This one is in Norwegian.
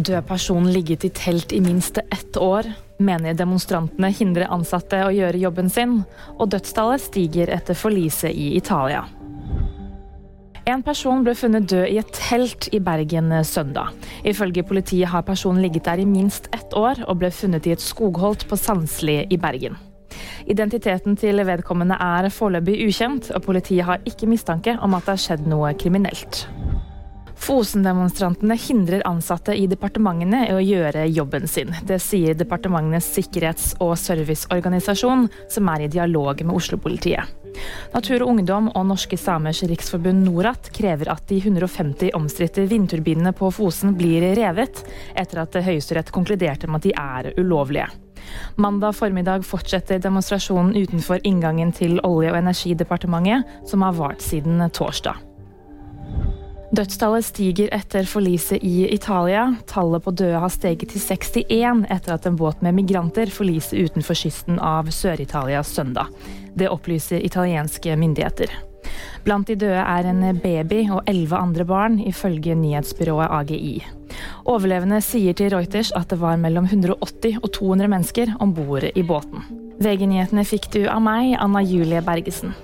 Død person ligget i telt i minst ett år. Mener demonstrantene hindrer ansatte å gjøre jobben sin. Og dødstallet stiger etter forliset i Italia. En person ble funnet død i et telt i Bergen søndag. Ifølge politiet har personen ligget der i minst ett år, og ble funnet i et skogholt på Sandsli i Bergen. Identiteten til vedkommende er foreløpig ukjent, og politiet har ikke mistanke om at det har skjedd noe kriminelt. Fosen-demonstrantene hindrer ansatte i departementene i å gjøre jobben sin. Det sier Departementenes sikkerhets- og serviceorganisasjon, som er i dialog med Oslo-politiet. Natur og Ungdom og Norske Samers Riksforbund Norat krever at de 150 omstridte vindturbinene på Fosen blir revet, etter at Høyesterett konkluderte med at de er ulovlige. Mandag formiddag fortsetter demonstrasjonen utenfor inngangen til Olje- og energidepartementet, som har vart siden torsdag. Dødstallet stiger etter forliset i Italia. Tallet på døde har steget til 61 etter at en båt med migranter forliser utenfor kysten av Sør-Italia søndag. Det opplyser italienske myndigheter. Blant de døde er en baby og elleve andre barn, ifølge nyhetsbyrået AGI. Overlevende sier til Reuters at det var mellom 180 og 200 mennesker om bord i båten. VG-nyhetene fikk du av meg, Anna Julie Bergesen.